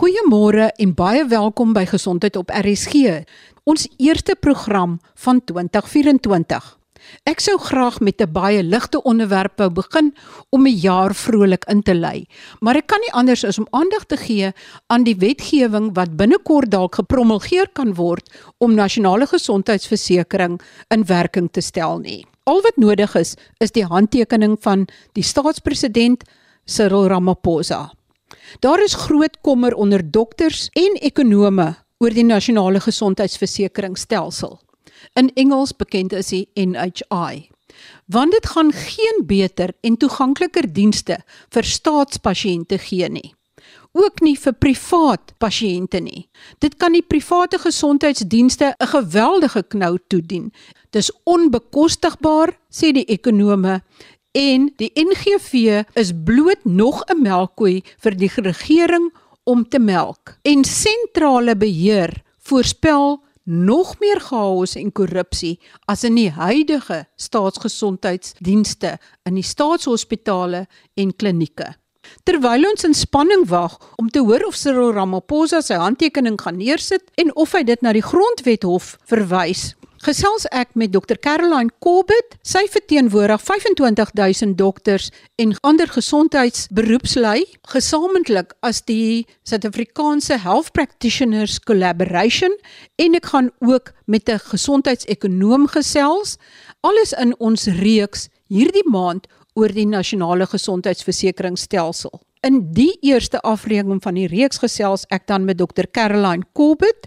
Goeiemôre en baie welkom by Gesondheid op RSG, ons eerste program van 2024. Ek sou graag met 'n baie ligte onderwerp wou begin om 'n jaar vrolik in te lei, maar ek kan nie anders as om aandag te gee aan die wetgewing wat binnekort dalk gepromulgeer kan word om nasionale gesondheidsversekering in werking te stel nie. Al wat nodig is, is die handtekening van die staatspresident Cyril Ramaphosa. Daar is groot kommer onder dokters en ekonome oor die nasionale gesondheidsversekeringsstelsel. In Engels bekend as die NHI. Want dit gaan geen beter en toegankliker dienste vir staatspasiënte gee nie. Ook nie vir privaat pasiënte nie. Dit kan die private gesondheidsdienste 'n geweldige knou toedien. Dis onbekostigbaar, sê die ekonome, en die NGV is bloot nog 'n melkkoei vir die regering om te melk. En sentrale beheer voorspel nog meer chaos en korrupsie as in die huidige staatsgesondheidsdienste in die staatshospitale en klinieke. Terwyl ons in spanning wag om te hoor of Cyril Ramaphosa sy handtekening gaan neersit en of hy dit na die grondwethof verwys, gesels ek met Dr Caroline Corbett. Sy verteenwoordig 25000 dokters en ander gesondheidsberoepslui gesamentlik as die Suid-Afrikaanse Health Practitioners Collaboration en ek gaan ook met 'n gesondheidsekonoom gesels alles in ons reeks hierdie maand oor die nasionale gesondheidsversekeringsstelsel. In die eerste aflewering van die reeks gesels ek dan met Dr Caroline Corbett.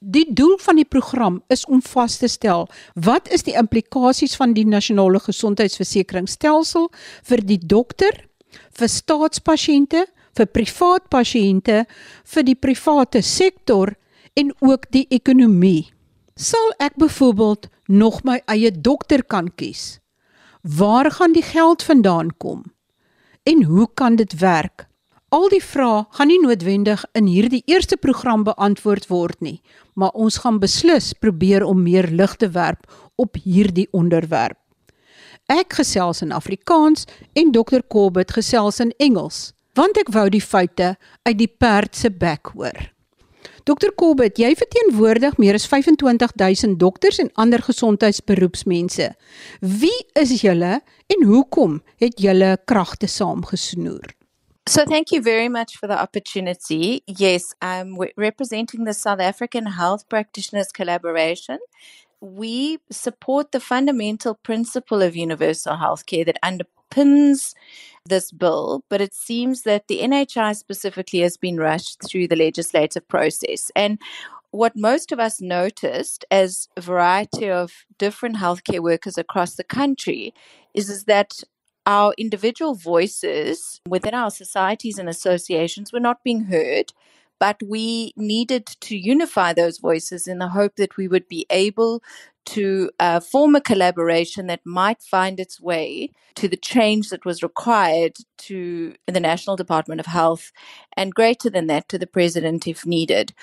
Die doel van die program is om vas te stel wat is die implikasies van die nasionale gesondheidsversekeringsstelsel vir die dokter, vir staatspasiënte, vir privaat pasiënte, vir die private sektor en ook die ekonomie. Sal ek byvoorbeeld nog my eie dokter kan kies? Waar gaan die geld vandaan kom? En hoe kan dit werk? Al die vrae gaan nie noodwendig in hierdie eerste program beantwoord word nie, maar ons gaan beslis probeer om meer lig te werp op hierdie onderwerp. Ek gesels in Afrikaans en Dr. Corbett gesels in Engels, want ek wou die feite uit die perd se bek hoor. Dr. Corbett, jy verteenwoordig meer as 25000 dokters en ander gesondheidsberoepsmense. Wie is julle en hoekom het julle kragte saamgesnoer? So, thank you very much for the opportunity. Yes, I'm representing the South African Health Practitioners Collaboration. We support the fundamental principle of universal healthcare that underpins this bill, but it seems that the NHI specifically has been rushed through the legislative process. And what most of us noticed as a variety of different healthcare workers across the country is, is that our individual voices within our societies and associations were not being heard but we needed to unify those voices in the hope that we would be able to uh, form a collaboration that might find its way to the change that was required to the National Department of Health and greater than that to the President if needed.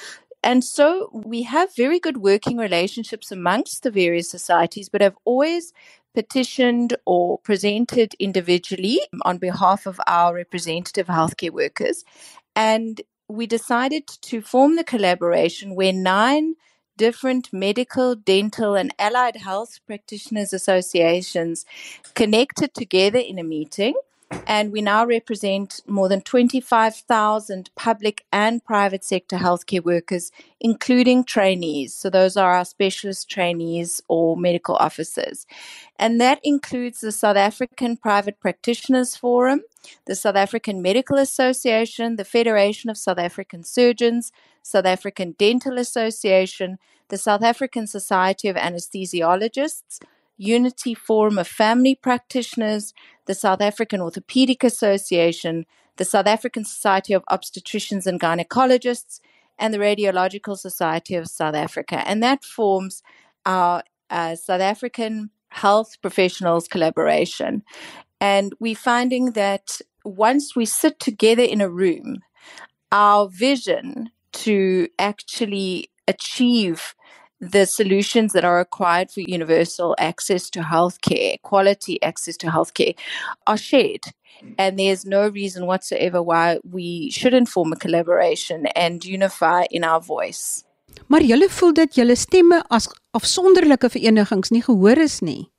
And so we have very good working relationships amongst the various societies, but have always petitioned or presented individually on behalf of our representative healthcare workers. And we decided to form the collaboration where nine different medical, dental, and allied health practitioners associations connected together in a meeting. And we now represent more than 25,000 public and private sector healthcare workers, including trainees. So, those are our specialist trainees or medical officers. And that includes the South African Private Practitioners Forum, the South African Medical Association, the Federation of South African Surgeons, South African Dental Association, the South African Society of Anesthesiologists, Unity Forum of Family Practitioners, the South African Orthopedic Association, the South African Society of Obstetricians and Gynecologists, and the Radiological Society of South Africa. And that forms our uh, South African Health Professionals Collaboration. And we're finding that once we sit together in a room, our vision to actually achieve the solutions that are required for universal access to healthcare, quality access to healthcare, are shared. And there's no reason whatsoever why we shouldn't form a collaboration and unify in our voice. Maar julle voel dat julle stemme as afsonderlike verenigings nie gehoor is nie.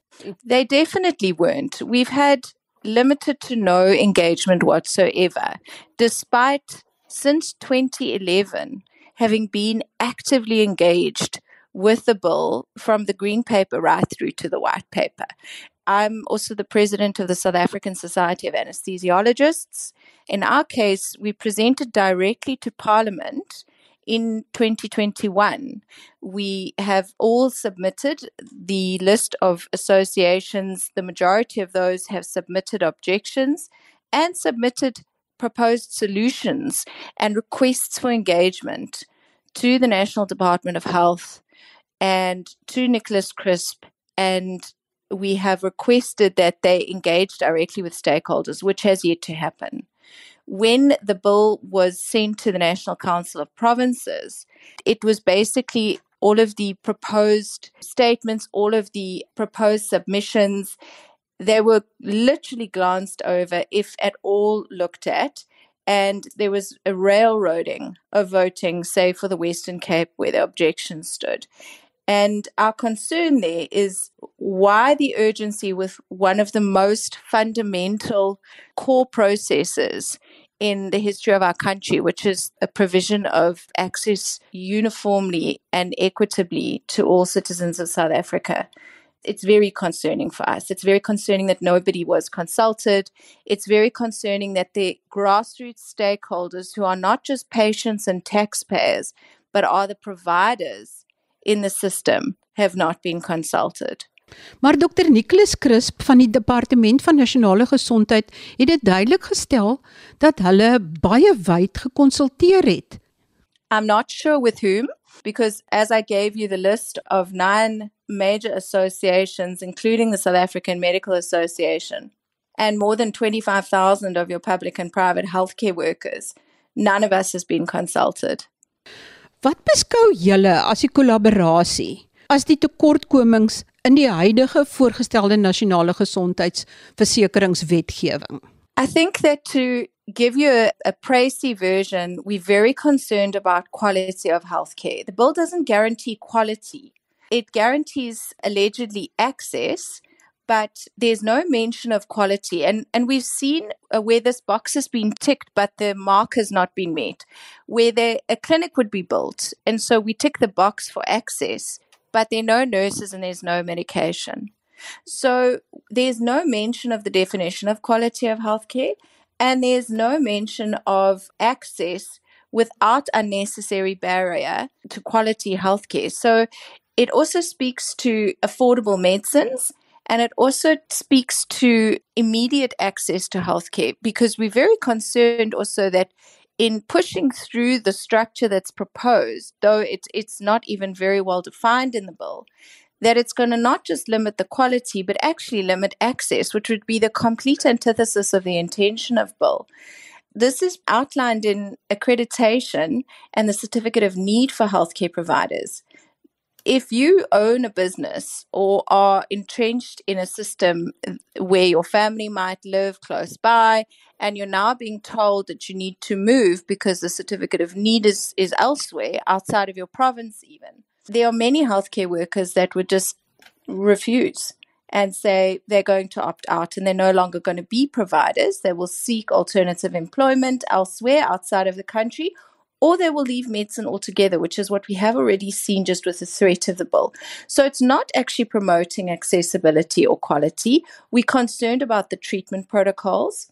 They definitely weren't. We've had limited to no engagement whatsoever, despite since 2011 having been actively engaged with the bill from the green paper right through to the white paper. I'm also the president of the South African Society of Anesthesiologists. In our case, we presented directly to Parliament in 2021. We have all submitted the list of associations. The majority of those have submitted objections and submitted proposed solutions and requests for engagement to the National Department of Health and to Nicholas Crisp. And we have requested that they engage directly with stakeholders, which has yet to happen. When the bill was sent to the National Council of Provinces, it was basically all of the proposed statements, all of the proposed submissions, they were literally glanced over, if at all looked at. And there was a railroading of voting, say, for the Western Cape, where the objection stood. And our concern there is why the urgency with one of the most fundamental core processes in the history of our country, which is a provision of access uniformly and equitably to all citizens of South Africa. It's very concerning for us. It's very concerning that nobody was consulted. It's very concerning that the grassroots stakeholders, who are not just patients and taxpayers, but are the providers in the system have not been consulted. Maar Dr Nicholas Crisp van die Departement van Nasionale Gesondheid het dit duidelik gestel dat hulle baie wyd gekonsulteer het. I'm not sure with whom because as I gave you the list of nine major associations including the South African Medical Association and more than 25,000 of your public and private healthcare workers none of us has been consulted. Wat beskou julle as die kollaborasie as die tekortkomings in die huidige voorgestelde nasionale gesondheidsversekeringswetgewing? I think that to give you a, a précis version, we're very concerned about quality of healthcare. The bill doesn't guarantee quality. It guarantees allegedly access, but there's no mention of quality. And, and we've seen uh, where this box has been ticked, but the mark has not been met, where there, a clinic would be built. And so we tick the box for access, but there are no nurses and there's no medication. So there's no mention of the definition of quality of healthcare, and there's no mention of access without unnecessary barrier to quality healthcare. So it also speaks to affordable medicines and it also speaks to immediate access to healthcare because we're very concerned also that in pushing through the structure that's proposed, though it's it's not even very well defined in the bill, that it's going to not just limit the quality, but actually limit access, which would be the complete antithesis of the intention of bill. This is outlined in accreditation and the certificate of need for healthcare providers if you own a business or are entrenched in a system where your family might live close by and you're now being told that you need to move because the certificate of need is, is elsewhere outside of your province even there are many healthcare workers that would just refuse and say they're going to opt out and they're no longer going to be providers they will seek alternative employment elsewhere outside of the country or they will leave medicine altogether, which is what we have already seen just with the threat of the bill. So it's not actually promoting accessibility or quality. We're concerned about the treatment protocols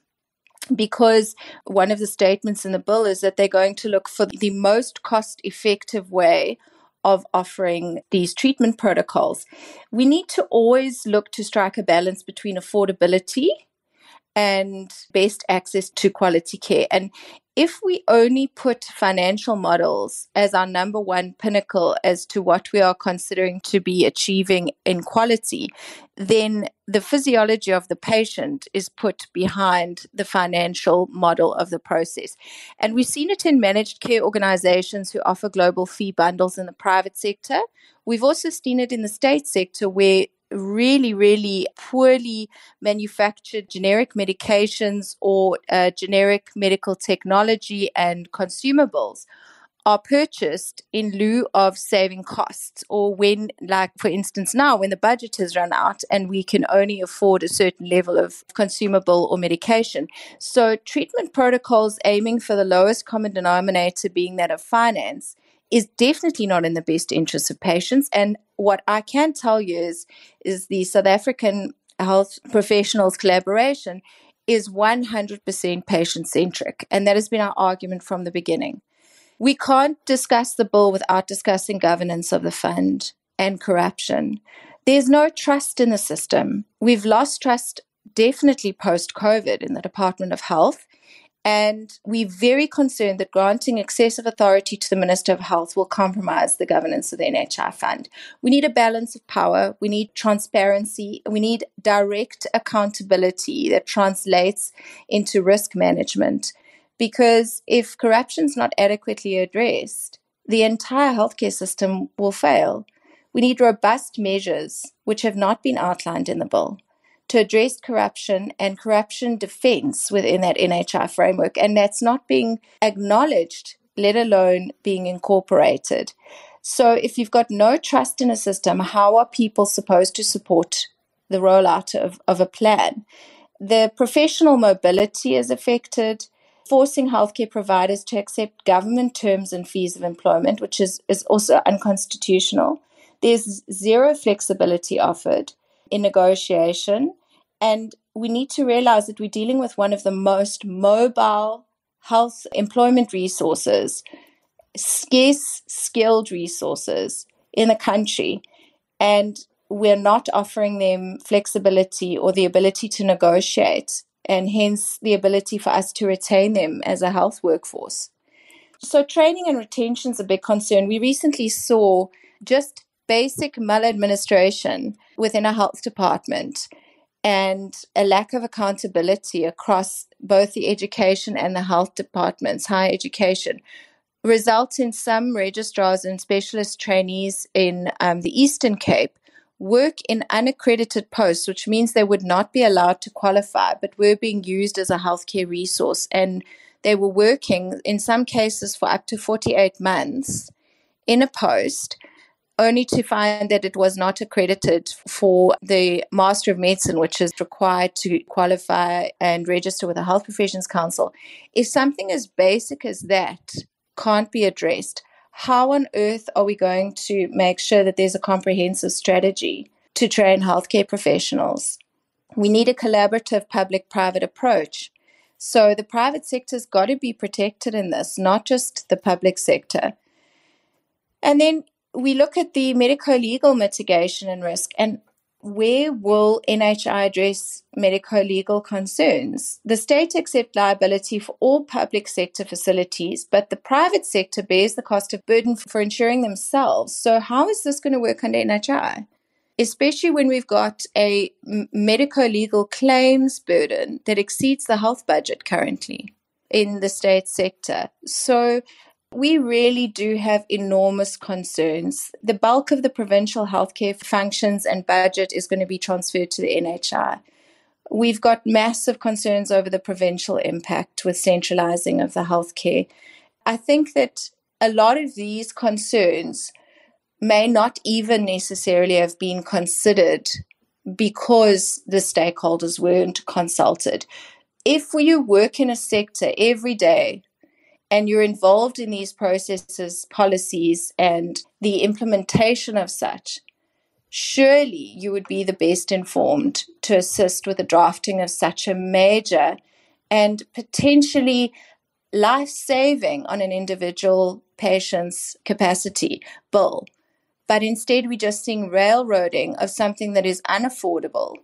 because one of the statements in the bill is that they're going to look for the most cost effective way of offering these treatment protocols. We need to always look to strike a balance between affordability and best access to quality care. And if we only put financial models as our number one pinnacle as to what we are considering to be achieving in quality, then the physiology of the patient is put behind the financial model of the process. And we've seen it in managed care organizations who offer global fee bundles in the private sector. We've also seen it in the state sector where really, really poorly manufactured generic medications or uh, generic medical technology and consumables are purchased in lieu of saving costs or when like for instance now when the budget has run out and we can only afford a certain level of consumable or medication. So treatment protocols aiming for the lowest common denominator being that of finance is definitely not in the best interest of patients and what i can tell you is is the south african health professionals collaboration is 100% patient centric and that has been our argument from the beginning we can't discuss the bill without discussing governance of the fund and corruption. There's no trust in the system. We've lost trust definitely post COVID in the Department of Health. And we're very concerned that granting excessive authority to the Minister of Health will compromise the governance of the NHI fund. We need a balance of power. We need transparency. We need direct accountability that translates into risk management. Because if corruption is not adequately addressed, the entire healthcare system will fail. We need robust measures, which have not been outlined in the bill, to address corruption and corruption defense within that NHI framework. And that's not being acknowledged, let alone being incorporated. So, if you've got no trust in a system, how are people supposed to support the rollout of, of a plan? The professional mobility is affected forcing healthcare providers to accept government terms and fees of employment, which is, is also unconstitutional. There's zero flexibility offered in negotiation. And we need to realize that we're dealing with one of the most mobile health employment resources, scarce skilled resources in the country. And we're not offering them flexibility or the ability to negotiate and hence the ability for us to retain them as a health workforce. So, training and retention is a big concern. We recently saw just basic maladministration within a health department and a lack of accountability across both the education and the health departments, higher education, results in some registrars and specialist trainees in um, the Eastern Cape work in unaccredited posts, which means they would not be allowed to qualify, but were being used as a healthcare resource. And they were working, in some cases, for up to 48 months in a post, only to find that it was not accredited for the Master of Medicine, which is required to qualify and register with the Health Professions Council. If something as basic as that can't be addressed, how on earth are we going to make sure that there's a comprehensive strategy to train healthcare professionals? We need a collaborative public private approach. So the private sector's got to be protected in this, not just the public sector. And then we look at the medico legal mitigation and risk. And where will NHI address medico legal concerns? The state accepts liability for all public sector facilities, but the private sector bears the cost of burden for insuring themselves. So, how is this going to work under NHI? Especially when we've got a medico legal claims burden that exceeds the health budget currently in the state sector. So, we really do have enormous concerns. The bulk of the provincial healthcare functions and budget is going to be transferred to the NHI. We've got massive concerns over the provincial impact with centralizing of the healthcare. I think that a lot of these concerns may not even necessarily have been considered because the stakeholders weren't consulted. If you work in a sector every day and you're involved in these processes, policies, and the implementation of such, surely you would be the best informed to assist with the drafting of such a major and potentially life saving on an individual patient's capacity bill. But instead, we're just seeing railroading of something that is unaffordable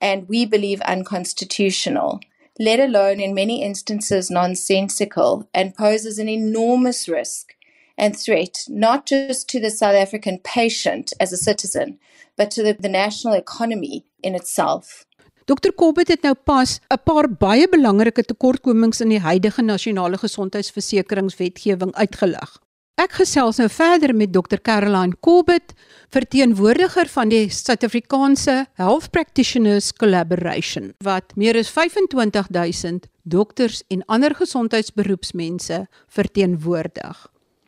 and we believe unconstitutional let alone in many instances nonsensical, and poses an enormous risk and threat not just to the South African patient as a citizen, but to the, the national economy in itself. Dr Corbett het nou pas 'n paar baie belangrike tekortkomings in die huidige nasionale gesondheidsversekeringswetgewing uitgelig. Ek gesels nou verder met Dr Caroline Corbett, verteenwoordiger van die Suid-Afrikaanse Health Practitioners Collaboration wat meer as 25000 dokters en ander gesondheidsberoepsmense verteenwoordig.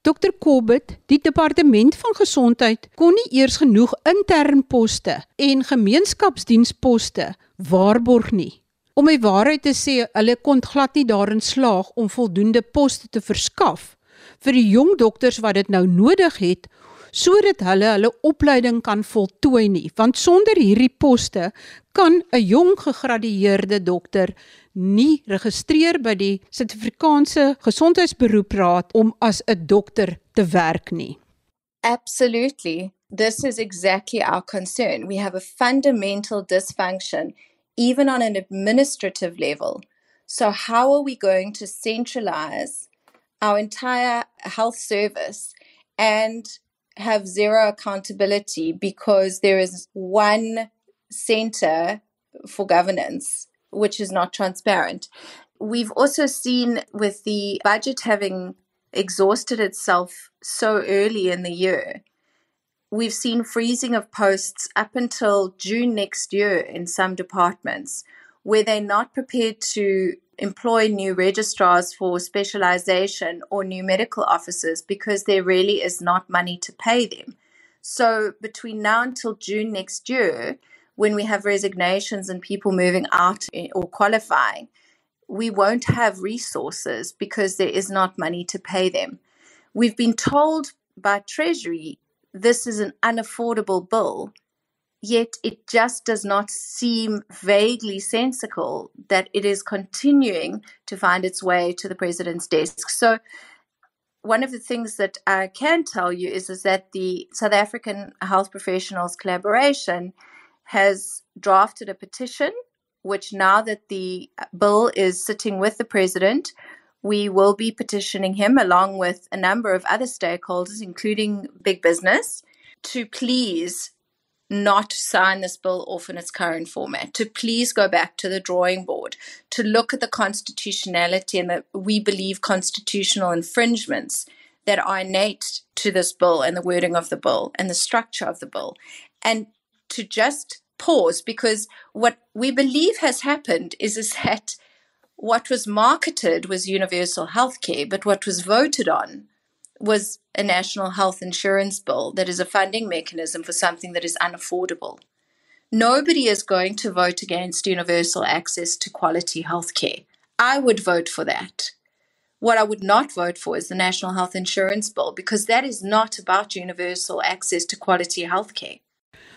Dr Corbett, die departement van gesondheid kon nie eers genoeg intern poste en gemeenskapsdiensposte waarborg nie. Om my waarheid te sê, hulle kon glad nie daarin slaag om voldoende poste te verskaf vir die jong dokters wat dit nou nodig het sodat hulle hulle opleiding kan voltooi nie want sonder hierdie poste kan 'n jong gegradueerde dokter nie registreer by die Suid-Afrikaanse Gesondheidsberoepraad om as 'n dokter te werk nie. Absolutely. This is exactly our concern. We have a fundamental dysfunction even on an administrative level. So how are we going to centralize our entire health service and have zero accountability because there is one center for governance which is not transparent. We've also seen with the budget having exhausted itself so early in the year, we've seen freezing of posts up until June next year in some departments where they're not prepared to employ new registrars for specialization or new medical officers because there really is not money to pay them. So between now until June next year, when we have resignations and people moving out or qualifying, we won't have resources because there is not money to pay them. We've been told by Treasury this is an unaffordable bill, yet it just does not seem vaguely sensible that it is continuing to find its way to the president's desk. So, one of the things that I can tell you is, is that the South African Health Professionals Collaboration has drafted a petition, which now that the bill is sitting with the president, we will be petitioning him along with a number of other stakeholders, including big business, to please not sign this bill off in its current format, to please go back to the drawing board, to look at the constitutionality and the we believe constitutional infringements that are innate to this bill and the wording of the bill and the structure of the bill, and to just pause because what we believe has happened is, is that what was marketed was universal health care, but what was voted on was a national health insurance bill that is a funding mechanism for something that is unaffordable. Nobody is going to vote against universal access to quality health care. I would vote for that. What I would not vote for is the National Health Insurance Bill because that is not about universal access to quality health care.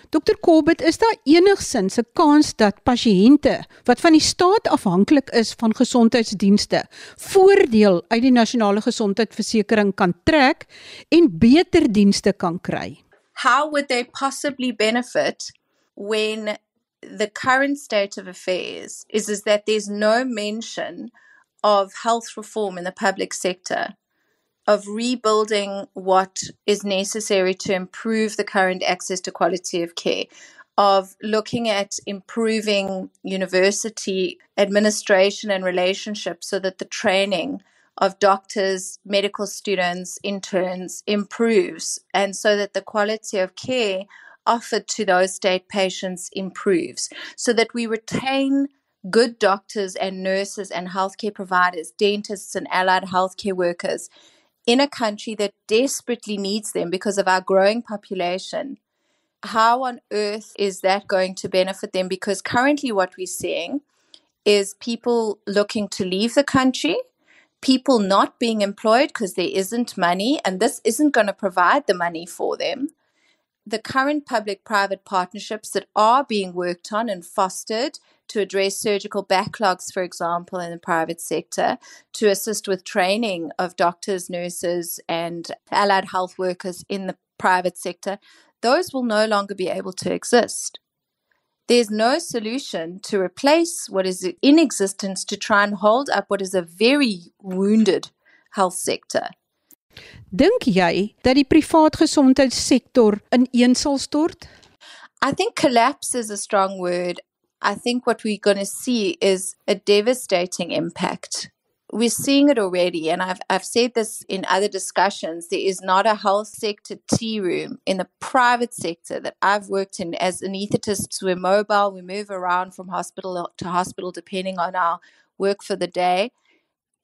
Dr Corbett, is daar enigsins 'n kans dat pasiënte wat van die staat afhanklik is van gesondheidsdienste, voordeel uit die nasionale gesondheidsversekering kan trek en beter dienste kan kry? How would they possibly benefit when the current state of affairs is is that there's no mention of health reform in the public sector? Of rebuilding what is necessary to improve the current access to quality of care, of looking at improving university administration and relationships so that the training of doctors, medical students, interns improves, and so that the quality of care offered to those state patients improves, so that we retain good doctors and nurses and healthcare providers, dentists and allied healthcare workers in a country that desperately needs them because of our growing population, how on earth is that going to benefit them? Because currently, what we're seeing is people looking to leave the country, people not being employed because there isn't money, and this isn't going to provide the money for them. The current public private partnerships that are being worked on and fostered to address surgical backlogs, for example, in the private sector, to assist with training of doctors, nurses, and allied health workers in the private sector, those will no longer be able to exist. There's no solution to replace what is in existence to try and hold up what is a very wounded health sector. Dink jy dat die privaat gesondheidssektor ineen sal stort? I think collapse is a strong word. I think what we're going to see is a devastating impact. we're seeing it already, and I've I've said this in other discussions. There is not a health sector tea room in the private sector that I've worked in as anaesthetists. We're mobile, we move around from hospital to hospital depending on our work for the day.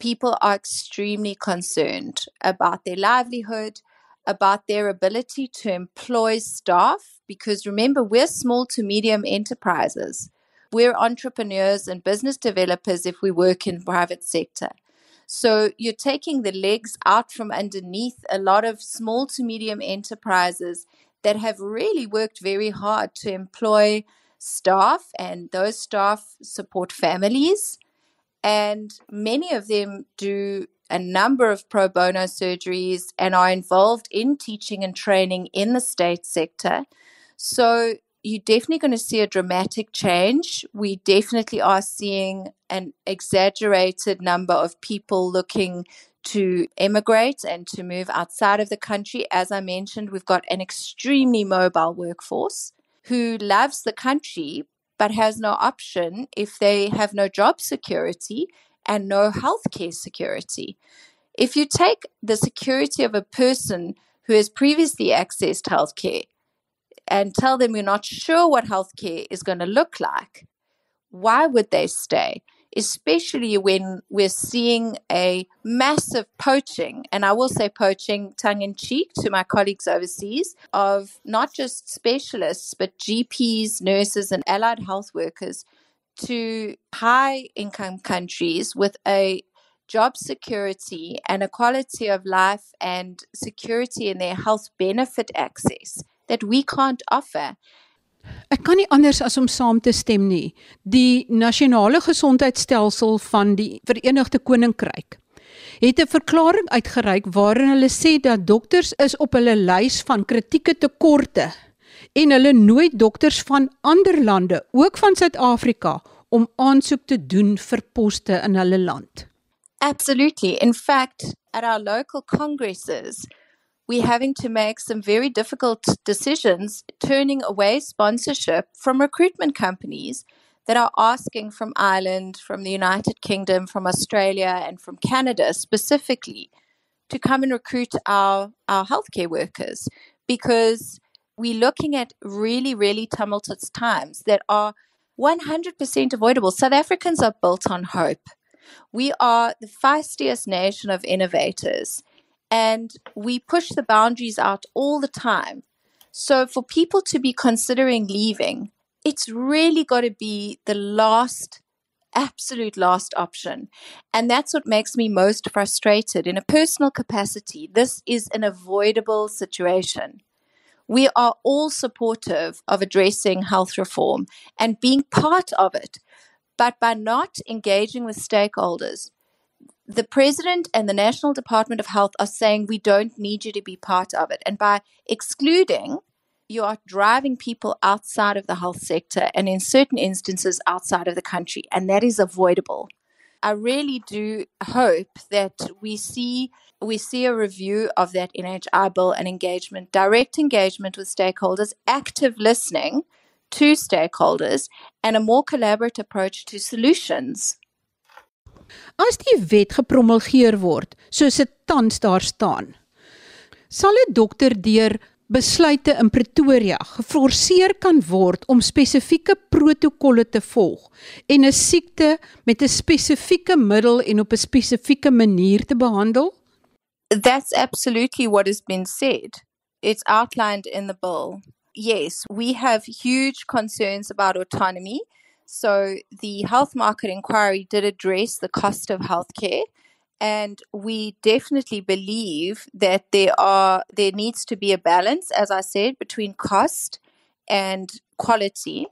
People are extremely concerned about their livelihood, about their ability to employ staff, because remember, we're small to medium enterprises we're entrepreneurs and business developers if we work in private sector. So you're taking the legs out from underneath a lot of small to medium enterprises that have really worked very hard to employ staff and those staff support families and many of them do a number of pro bono surgeries and are involved in teaching and training in the state sector. So you're definitely going to see a dramatic change. We definitely are seeing an exaggerated number of people looking to emigrate and to move outside of the country. As I mentioned, we've got an extremely mobile workforce who loves the country but has no option if they have no job security and no healthcare security. If you take the security of a person who has previously accessed healthcare and tell them you're not sure what healthcare is going to look like, why would they stay? Especially when we're seeing a massive poaching, and I will say poaching tongue in cheek to my colleagues overseas, of not just specialists, but GPs, nurses, and allied health workers to high income countries with a job security and a quality of life and security in their health benefit access that we can't offer. Ek kan nie anders as om saam te stem nie. Die nasionale gesondheidstelsel van die Verenigde Koninkryk het 'n verklaring uitgereik waarin hulle sê dat dokters is op hulle lys van kritieke tekorte en hulle nooi dokters van ander lande, ook van Suid-Afrika, om aansoek te doen vir poste in hulle land. Absolutely. In fact, at our local congresses, we're having to make some very difficult decisions, turning away sponsorship from recruitment companies that are asking from Ireland, from the United Kingdom, from Australia, and from Canada specifically to come and recruit our, our healthcare workers because we're looking at really, really tumultuous times that are 100% avoidable. South Africans are built on hope. We are the feistiest nation of innovators and we push the boundaries out all the time. So for people to be considering leaving, it's really got to be the last, absolute last option. And that's what makes me most frustrated. In a personal capacity, this is an avoidable situation. We are all supportive of addressing health reform and being part of it. But by not engaging with stakeholders, the president and the National Department of Health are saying we don't need you to be part of it. And by excluding, you are driving people outside of the health sector and in certain instances outside of the country. And that is avoidable. I really do hope that we see we see a review of that NHI bill and engagement, direct engagement with stakeholders, active listening to stakeholders, and a more collaborative approach to solutions. As die wet gepromulgeer word, soos dit tans daar staan, sal 'n dokter deur besluite in Pretoria geforseer kan word om spesifieke protokolle te volg en 'n siekte met 'n spesifieke middel en op 'n spesifieke manier te behandel? That's absolutely what has been said. It's outlined in the bill. Yes, we have huge concerns about autonomy. So the health market inquiry did address the cost of healthcare. And we definitely believe that there are there needs to be a balance, as I said, between cost and quality,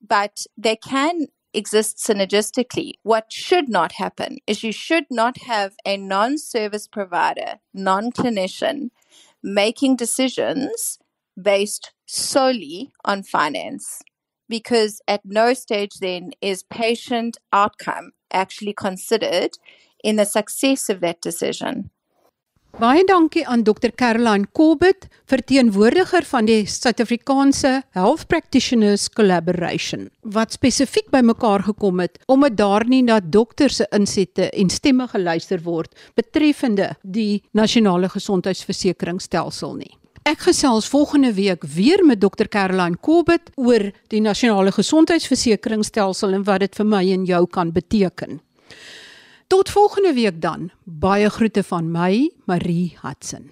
but they can exist synergistically. What should not happen is you should not have a non-service provider, non-clinician, making decisions based solely on finance because at no stage then is patient outcome actually considered in the success of that decision. Baie dankie aan Dr. Caroline Corbett, verteenwoordiger van die Suid-Afrikaanse Health Practitioners Collaboration, wat spesifiek bymekaar gekom het om dit daar nie na dokters se insette en stemme geluister word betreffende die nasionale gesondheidsversekeringsstelsel nie. Ek gesels volgende week weer met Dr. Caroline Corbett oor die nasionale gesondheidsversekeringsstelsel en wat dit vir my en jou kan beteken. Tot volgende week dan. Baie groete van my, Marie Hudson.